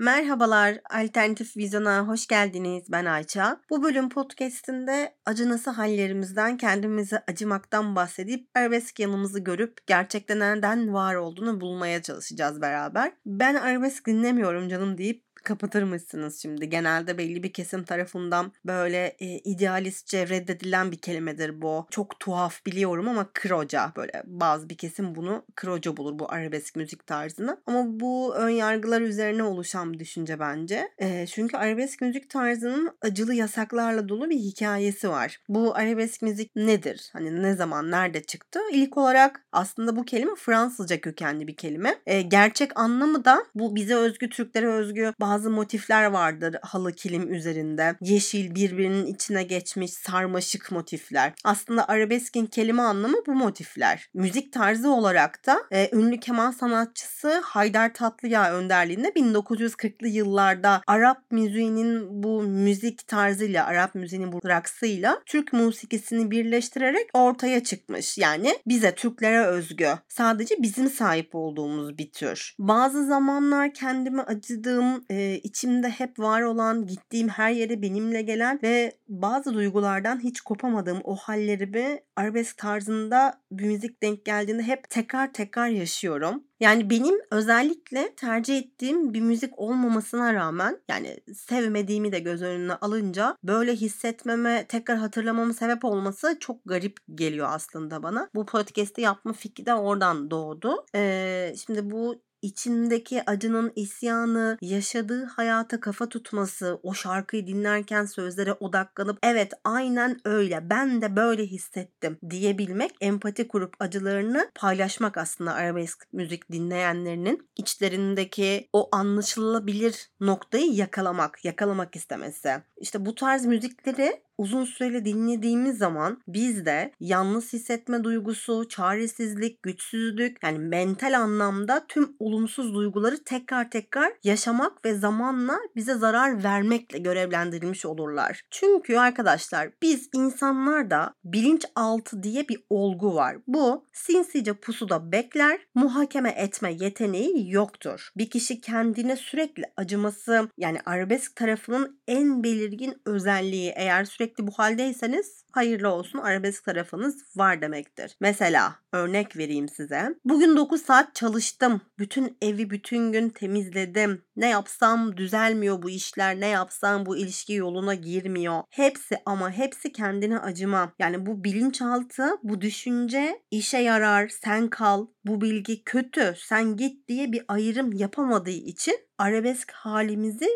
Merhabalar, Alternatif Vizyon'a hoş geldiniz. Ben Ayça. Bu bölüm podcast'inde acınası hallerimizden, kendimizi acımaktan bahsedip arabesk yanımızı görüp gerçekten neden var olduğunu bulmaya çalışacağız beraber. Ben arabesk dinlemiyorum canım deyip kapatır mısınız şimdi? Genelde belli bir kesim tarafından böyle e, idealistçe reddedilen bir kelimedir bu. Çok tuhaf biliyorum ama kroca böyle bazı bir kesim bunu kroca bulur bu arabesk müzik tarzını. Ama bu ön yargılar üzerine oluşan bir düşünce bence. E, çünkü arabesk müzik tarzının acılı yasaklarla dolu bir hikayesi var. Bu arabesk müzik nedir? Hani ne zaman, nerede çıktı? İlk olarak aslında bu kelime Fransızca kökenli bir kelime. E, gerçek anlamı da bu bize özgü, Türklere özgü bazı motifler vardır halı kilim üzerinde. Yeşil birbirinin içine geçmiş sarmaşık motifler. Aslında arabeskin kelime anlamı bu motifler. Müzik tarzı olarak da e, ünlü keman sanatçısı Haydar Tatlıya önderliğinde 1940'lı yıllarda Arap müziğinin bu müzik tarzıyla, Arap müziğinin bu raksıyla Türk musikisini birleştirerek ortaya çıkmış. Yani bize Türklere özgü, sadece bizim sahip olduğumuz bir tür. Bazı zamanlar kendimi acıdığım, e, içimde hep var olan, gittiğim her yere benimle gelen ve bazı duygulardan hiç kopamadığım o hallerimi arabesk tarzında bir müzik denk geldiğinde hep tekrar tekrar yaşıyorum. Yani benim özellikle tercih ettiğim bir müzik olmamasına rağmen yani sevmediğimi de göz önüne alınca böyle hissetmeme, tekrar hatırlamama sebep olması çok garip geliyor aslında bana. Bu podcast'i yapma fikri de oradan doğdu. Ee, şimdi bu içindeki acının isyanı, yaşadığı hayata kafa tutması, o şarkıyı dinlerken sözlere odaklanıp evet aynen öyle ben de böyle hissettim diyebilmek, empati kurup acılarını paylaşmak aslında arabesk müzik dinleyenlerinin içlerindeki o anlaşılabilir noktayı yakalamak, yakalamak istemesi. İşte bu tarz müzikleri uzun süreli dinlediğimiz zaman bizde yalnız hissetme duygusu, çaresizlik, güçsüzlük yani mental anlamda tüm olumsuz duyguları tekrar tekrar yaşamak ve zamanla bize zarar vermekle görevlendirilmiş olurlar. Çünkü arkadaşlar biz insanlarda bilinçaltı diye bir olgu var. Bu sinsice pusuda bekler, muhakeme etme yeteneği yoktur. Bir kişi kendine sürekli acıması yani arabesk tarafının en belirgin özelliği eğer sürekli sürekli bu haldeyseniz hayırlı olsun arabesk tarafınız var demektir. Mesela örnek vereyim size. Bugün 9 saat çalıştım. Bütün evi bütün gün temizledim. Ne yapsam düzelmiyor bu işler. Ne yapsam bu ilişki yoluna girmiyor. Hepsi ama hepsi kendine acıma. Yani bu bilinçaltı, bu düşünce işe yarar, sen kal, bu bilgi kötü, sen git diye bir ayrım yapamadığı için arabesk halimizi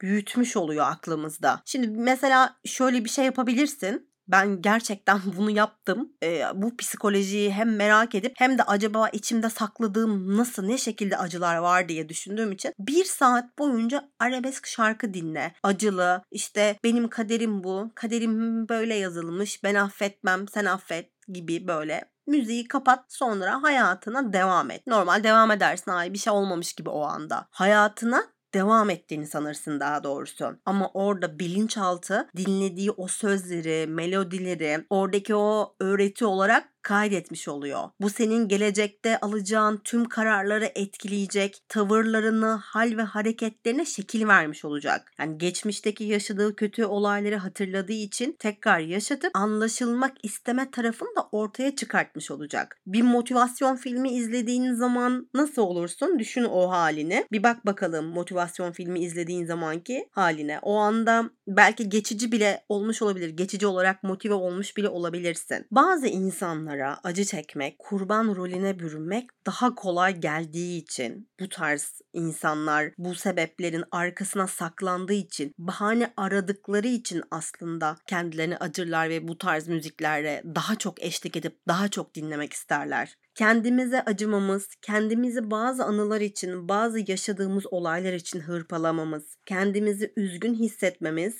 büyütmüş oluyor aklımızda. Şimdi mesela şöyle bir şey yapabilirsin. Ben gerçekten bunu yaptım. E, bu psikolojiyi hem merak edip hem de acaba içimde sakladığım nasıl ne şekilde acılar var diye düşündüğüm için bir saat boyunca arabesk şarkı dinle. Acılı işte benim kaderim bu. Kaderim böyle yazılmış. Ben affetmem sen affet gibi böyle müziği kapat sonra hayatına devam et. Normal devam edersin ay bir şey olmamış gibi o anda. Hayatına devam ettiğini sanırsın daha doğrusu. Ama orada bilinçaltı dinlediği o sözleri, melodileri, oradaki o öğreti olarak kaydetmiş oluyor. Bu senin gelecekte alacağın tüm kararları etkileyecek, tavırlarını, hal ve hareketlerine şekil vermiş olacak. Yani geçmişteki yaşadığı kötü olayları hatırladığı için tekrar yaşatıp anlaşılmak isteme tarafını da ortaya çıkartmış olacak. Bir motivasyon filmi izlediğin zaman nasıl olursun? Düşün o halini. Bir bak bakalım motivasyon filmi izlediğin zamanki haline. O anda belki geçici bile olmuş olabilir. Geçici olarak motive olmuş bile olabilirsin. Bazı insanlar insanlara acı çekmek, kurban rolüne bürünmek daha kolay geldiği için bu tarz insanlar bu sebeplerin arkasına saklandığı için, bahane aradıkları için aslında kendilerini acırlar ve bu tarz müziklerle daha çok eşlik edip daha çok dinlemek isterler. Kendimize acımamız, kendimizi bazı anılar için, bazı yaşadığımız olaylar için hırpalamamız, kendimizi üzgün hissetmemiz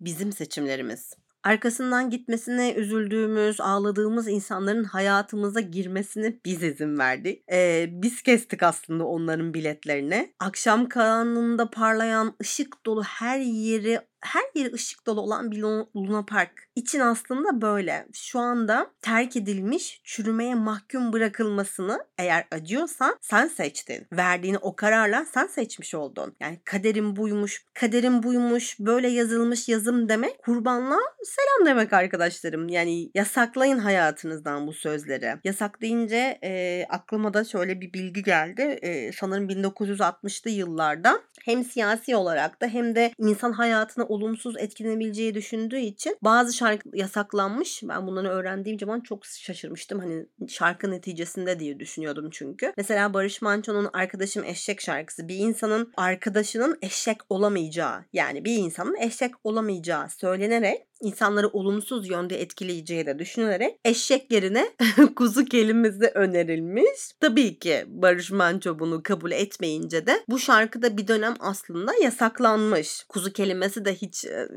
bizim seçimlerimiz arkasından gitmesine üzüldüğümüz, ağladığımız insanların hayatımıza girmesine biz izin verdik. Ee, biz kestik aslında onların biletlerini. Akşam karanlığında parlayan ışık dolu her yeri her yeri ışık dolu olan bir Luna Park için aslında böyle. Şu anda terk edilmiş, çürümeye mahkum bırakılmasını eğer acıyorsan sen seçtin. Verdiğini o kararla sen seçmiş oldun. Yani kaderim buymuş, kaderim buymuş, böyle yazılmış yazım demek kurbanla selam demek arkadaşlarım. Yani yasaklayın hayatınızdan bu sözleri. Yasak deyince e, aklıma da şöyle bir bilgi geldi. E, sanırım 1960'lı yıllarda hem siyasi olarak da hem de insan hayatına olumsuz etkilenebileceği düşündüğü için bazı şarkı yasaklanmış. Ben bunları öğrendiğim zaman çok şaşırmıştım. Hani şarkı neticesinde diye düşünüyordum çünkü. Mesela Barış Manço'nun Arkadaşım Eşek şarkısı bir insanın arkadaşının eşek olamayacağı yani bir insanın eşek olamayacağı söylenerek insanları olumsuz yönde etkileyeceği de düşünülerek eşek yerine kuzu kelimesi önerilmiş. Tabii ki Barış Manço bunu kabul etmeyince de bu şarkıda bir dönem aslında yasaklanmış. Kuzu kelimesi de hiç e,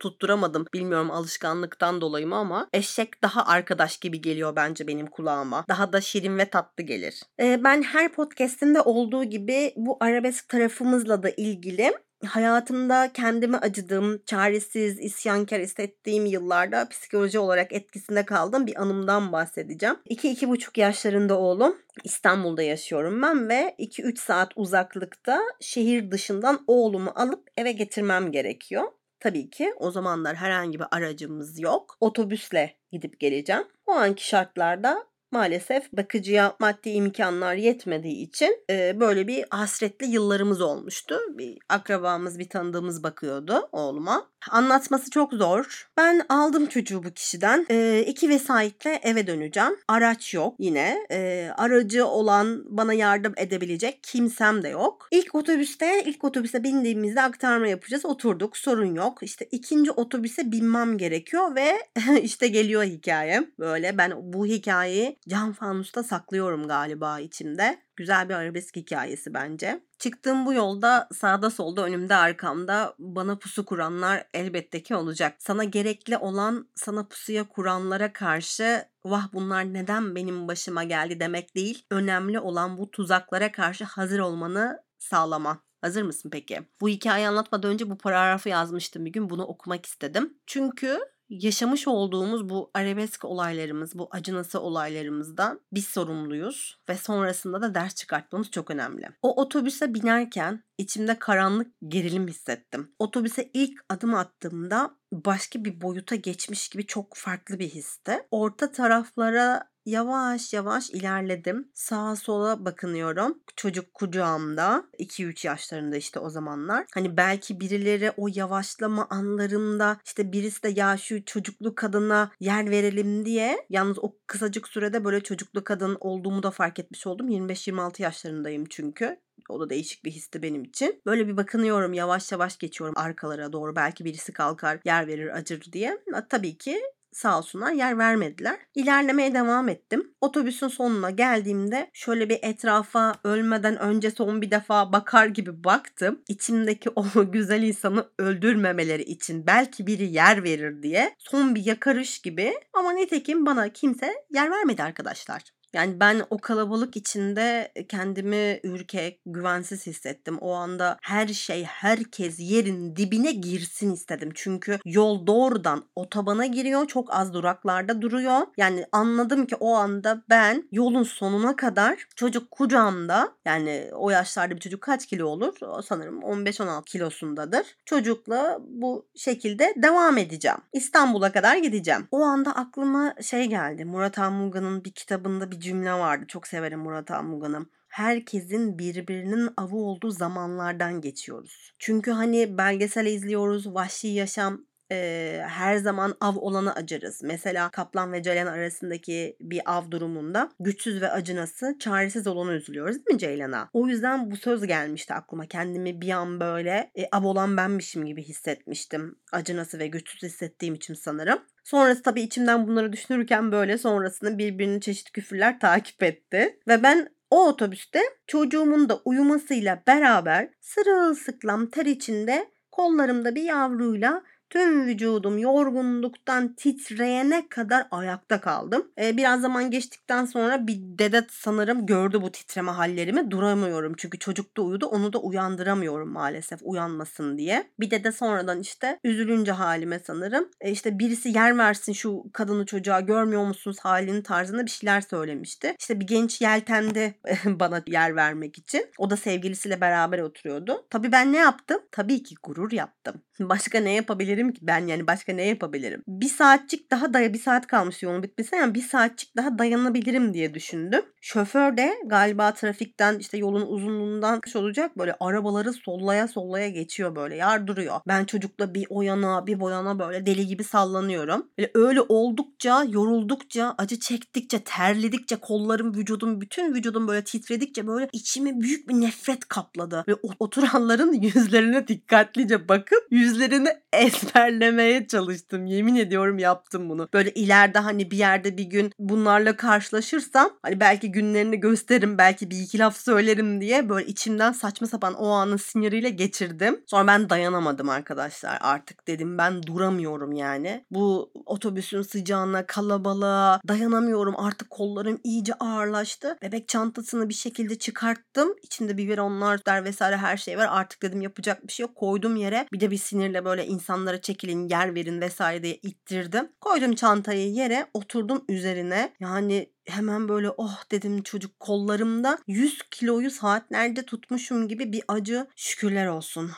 tutturamadım. Bilmiyorum alışkanlıktan dolayı mı ama eşek daha arkadaş gibi geliyor bence benim kulağıma. Daha da şirin ve tatlı gelir. E, ben her podcastinde olduğu gibi bu arabesk tarafımızla da ilgili hayatımda kendime acıdığım, çaresiz, isyankar hissettiğim yıllarda psikoloji olarak etkisinde kaldığım bir anımdan bahsedeceğim. 2-2,5 yaşlarında oğlum. İstanbul'da yaşıyorum ben ve 2-3 saat uzaklıkta şehir dışından oğlumu alıp eve getirmem gerekiyor. Tabii ki o zamanlar herhangi bir aracımız yok. Otobüsle gidip geleceğim. O anki şartlarda maalesef bakıcıya maddi imkanlar yetmediği için e, böyle bir hasretli yıllarımız olmuştu. Bir akrabamız, bir tanıdığımız bakıyordu oğluma. Anlatması çok zor. Ben aldım çocuğu bu kişiden. E, iki vesayetle eve döneceğim. Araç yok yine. E, aracı olan bana yardım edebilecek kimsem de yok. İlk otobüste, ilk otobüse bindiğimizde aktarma yapacağız. Oturduk. Sorun yok. İşte ikinci otobüse binmem gerekiyor ve işte geliyor hikaye. Böyle ben bu hikayeyi cam fanusta saklıyorum galiba içimde. Güzel bir arabesk hikayesi bence. Çıktığım bu yolda sağda solda önümde arkamda bana pusu kuranlar elbette ki olacak. Sana gerekli olan sana pusuya kuranlara karşı vah bunlar neden benim başıma geldi demek değil. Önemli olan bu tuzaklara karşı hazır olmanı sağlama. Hazır mısın peki? Bu hikayeyi anlatmadan önce bu paragrafı yazmıştım bir gün. Bunu okumak istedim. Çünkü yaşamış olduğumuz bu arabesk olaylarımız, bu acınası olaylarımızdan biz sorumluyuz ve sonrasında da ders çıkartmamız çok önemli. O otobüse binerken içimde karanlık gerilim hissettim. Otobüse ilk adım attığımda başka bir boyuta geçmiş gibi çok farklı bir histi. Orta taraflara Yavaş yavaş ilerledim. Sağa sola bakınıyorum. Çocuk kucağımda. 2-3 yaşlarında işte o zamanlar. Hani belki birileri o yavaşlama anlarında işte birisi de ya şu çocuklu kadına yer verelim diye. Yalnız o kısacık sürede böyle çocuklu kadın olduğumu da fark etmiş oldum. 25-26 yaşlarındayım çünkü. O da değişik bir histi benim için. Böyle bir bakınıyorum yavaş yavaş geçiyorum arkalara doğru. Belki birisi kalkar yer verir acır diye. Tabii ki sağ olsunlar yer vermediler. İlerlemeye devam ettim. Otobüsün sonuna geldiğimde şöyle bir etrafa ölmeden önce son bir defa bakar gibi baktım. İçimdeki o güzel insanı öldürmemeleri için belki biri yer verir diye son bir yakarış gibi ama nitekim bana kimse yer vermedi arkadaşlar. Yani ben o kalabalık içinde kendimi ürkek, güvensiz hissettim. O anda her şey, herkes yerin dibine girsin istedim. Çünkü yol doğrudan otobana giriyor. Çok az duraklarda duruyor. Yani anladım ki o anda ben yolun sonuna kadar çocuk kucağımda yani o yaşlarda bir çocuk kaç kilo olur? Sanırım 15-16 kilosundadır. Çocukla bu şekilde devam edeceğim. İstanbul'a kadar gideceğim. O anda aklıma şey geldi. Murat Anmuga'nın bir kitabında bir cümle vardı. Çok severim Murat Anmugan'ı herkesin birbirinin avı olduğu zamanlardan geçiyoruz. Çünkü hani belgesel izliyoruz, vahşi yaşam e, her zaman av olanı acırız. Mesela kaplan ve ceylan arasındaki bir av durumunda güçsüz ve acınası, çaresiz olanı üzülüyoruz değil mi Ceylan'a? O yüzden bu söz gelmişti aklıma. Kendimi bir an böyle e, av olan benmişim gibi hissetmiştim. Acınası ve güçsüz hissettiğim için sanırım. Sonrası tabii içimden bunları düşünürken böyle sonrasında birbirini çeşitli küfürler takip etti. Ve ben o otobüste çocuğumun da uyumasıyla beraber sırılsıklam ter içinde kollarımda bir yavruyla Tüm vücudum yorgunluktan titreyene kadar ayakta kaldım. Ee, biraz zaman geçtikten sonra bir dede sanırım gördü bu titreme hallerimi. Duramıyorum çünkü çocuk da uyudu. Onu da uyandıramıyorum maalesef uyanmasın diye. Bir dede sonradan işte üzülünce halime sanırım. E işte birisi yer versin şu kadını çocuğa görmüyor musunuz halini tarzında bir şeyler söylemişti. İşte bir genç yeltendi bana yer vermek için. O da sevgilisiyle beraber oturuyordu. Tabii ben ne yaptım? Tabii ki gurur yaptım. Başka ne yapabilirim ki ben yani başka ne yapabilirim? Bir saatçik daha daya bir saat kalmış yolun bitmesine yani bir saatçik daha dayanabilirim diye düşündüm. Şoför de galiba trafikten işte yolun uzunluğundan olacak böyle arabaları sollaya sollaya geçiyor böyle yardırıyor. Ben çocukla bir o yana bir bu yana böyle deli gibi sallanıyorum. Böyle öyle oldukça yoruldukça acı çektikçe terledikçe kollarım vücudum bütün vücudum böyle titredikçe böyle içime büyük bir nefret kapladı. Ve oturanların yüzlerine dikkatlice bakıp yüzlerini ezberlemeye çalıştım. Yemin ediyorum yaptım bunu. Böyle ileride hani bir yerde bir gün bunlarla karşılaşırsam hani belki günlerini gösteririm belki bir iki laf söylerim diye böyle içimden saçma sapan o anın siniriyle geçirdim. Sonra ben dayanamadım arkadaşlar artık dedim ben duramıyorum yani. Bu otobüsün sıcağına kalabalığa dayanamıyorum artık kollarım iyice ağırlaştı. Bebek çantasını bir şekilde çıkarttım. İçinde biberonlar der vesaire her şey var. Artık dedim yapacak bir şey yok. Koydum yere. Bir de bir sinirle böyle insanlara çekilin yer verin vesaire diye ittirdim. Koydum çantayı yere oturdum üzerine. Yani hemen böyle oh dedim çocuk kollarımda 100 kiloyu saatlerce tutmuşum gibi bir acı şükürler olsun.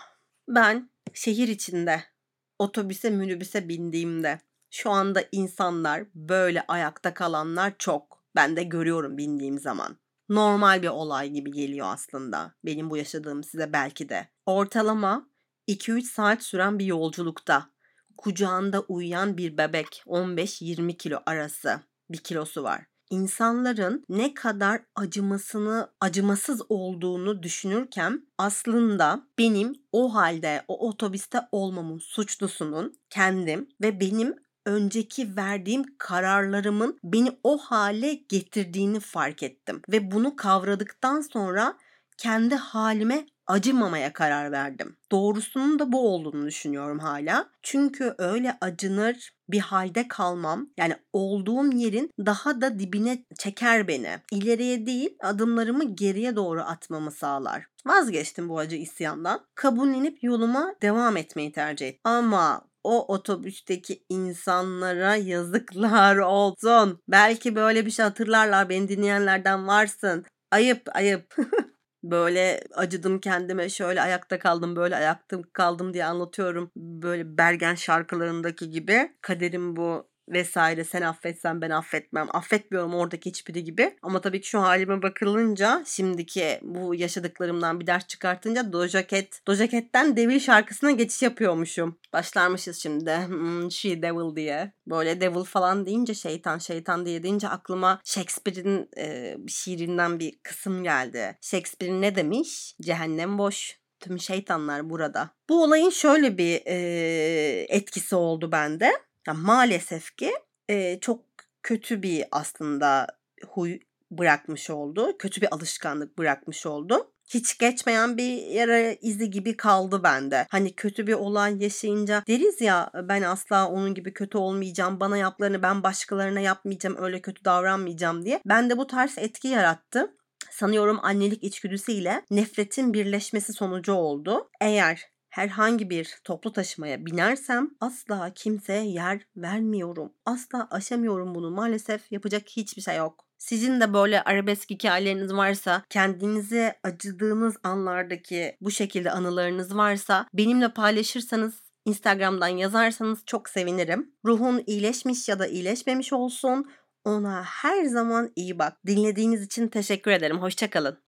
Ben şehir içinde otobüse minibüse bindiğimde şu anda insanlar böyle ayakta kalanlar çok. Ben de görüyorum bindiğim zaman. Normal bir olay gibi geliyor aslında. Benim bu yaşadığım size belki de. Ortalama 2-3 saat süren bir yolculukta kucağında uyuyan bir bebek 15-20 kilo arası bir kilosu var. İnsanların ne kadar acımasını, acımasız olduğunu düşünürken aslında benim o halde o otobüste olmamın suçlusunun kendim ve benim önceki verdiğim kararlarımın beni o hale getirdiğini fark ettim ve bunu kavradıktan sonra kendi halime acımamaya karar verdim. Doğrusunun da bu olduğunu düşünüyorum hala. Çünkü öyle acınır bir halde kalmam yani olduğum yerin daha da dibine çeker beni. İleriye değil adımlarımı geriye doğru atmamı sağlar. Vazgeçtim bu acı isyandan. Kabullenip yoluma devam etmeyi tercih ettim. Ama o otobüsteki insanlara yazıklar olsun. Belki böyle bir şey hatırlarlar beni dinleyenlerden varsın. Ayıp ayıp. böyle acıdım kendime şöyle ayakta kaldım böyle ayakta kaldım diye anlatıyorum. Böyle Bergen şarkılarındaki gibi kaderim bu vesaire sen affetsen ben affetmem. Affetmiyorum oradaki hiçbiri gibi. Ama tabii ki şu halime bakılınca şimdiki bu yaşadıklarımdan bir ders çıkartınca Doja Cat, Doja Cat'ten Devil şarkısına geçiş yapıyormuşum. Başlarmışız şimdi. Hmm, she Devil diye. Böyle Devil falan deyince şeytan şeytan diye deyince aklıma Shakespeare'in e, şiirinden bir kısım geldi. Shakespeare ne demiş? Cehennem boş tüm şeytanlar burada. Bu olayın şöyle bir e, etkisi oldu bende. Ya maalesef ki e, çok kötü bir aslında huy bırakmış oldu. Kötü bir alışkanlık bırakmış oldu. Hiç geçmeyen bir yara izi gibi kaldı bende. Hani kötü bir olay yaşayınca deriz ya ben asla onun gibi kötü olmayacağım. Bana yaplarını ben başkalarına yapmayacağım. Öyle kötü davranmayacağım diye. Ben de bu tarz etki yarattı sanıyorum annelik içgüdüsüyle nefretin birleşmesi sonucu oldu. Eğer herhangi bir toplu taşımaya binersem asla kimseye yer vermiyorum. Asla aşamıyorum bunu. Maalesef yapacak hiçbir şey yok. Sizin de böyle arabesk hikayeleriniz varsa, kendinize acıdığınız anlardaki bu şekilde anılarınız varsa benimle paylaşırsanız Instagram'dan yazarsanız çok sevinirim. Ruhun iyileşmiş ya da iyileşmemiş olsun. Ona her zaman iyi bak. Dinlediğiniz için teşekkür ederim. Hoşçakalın.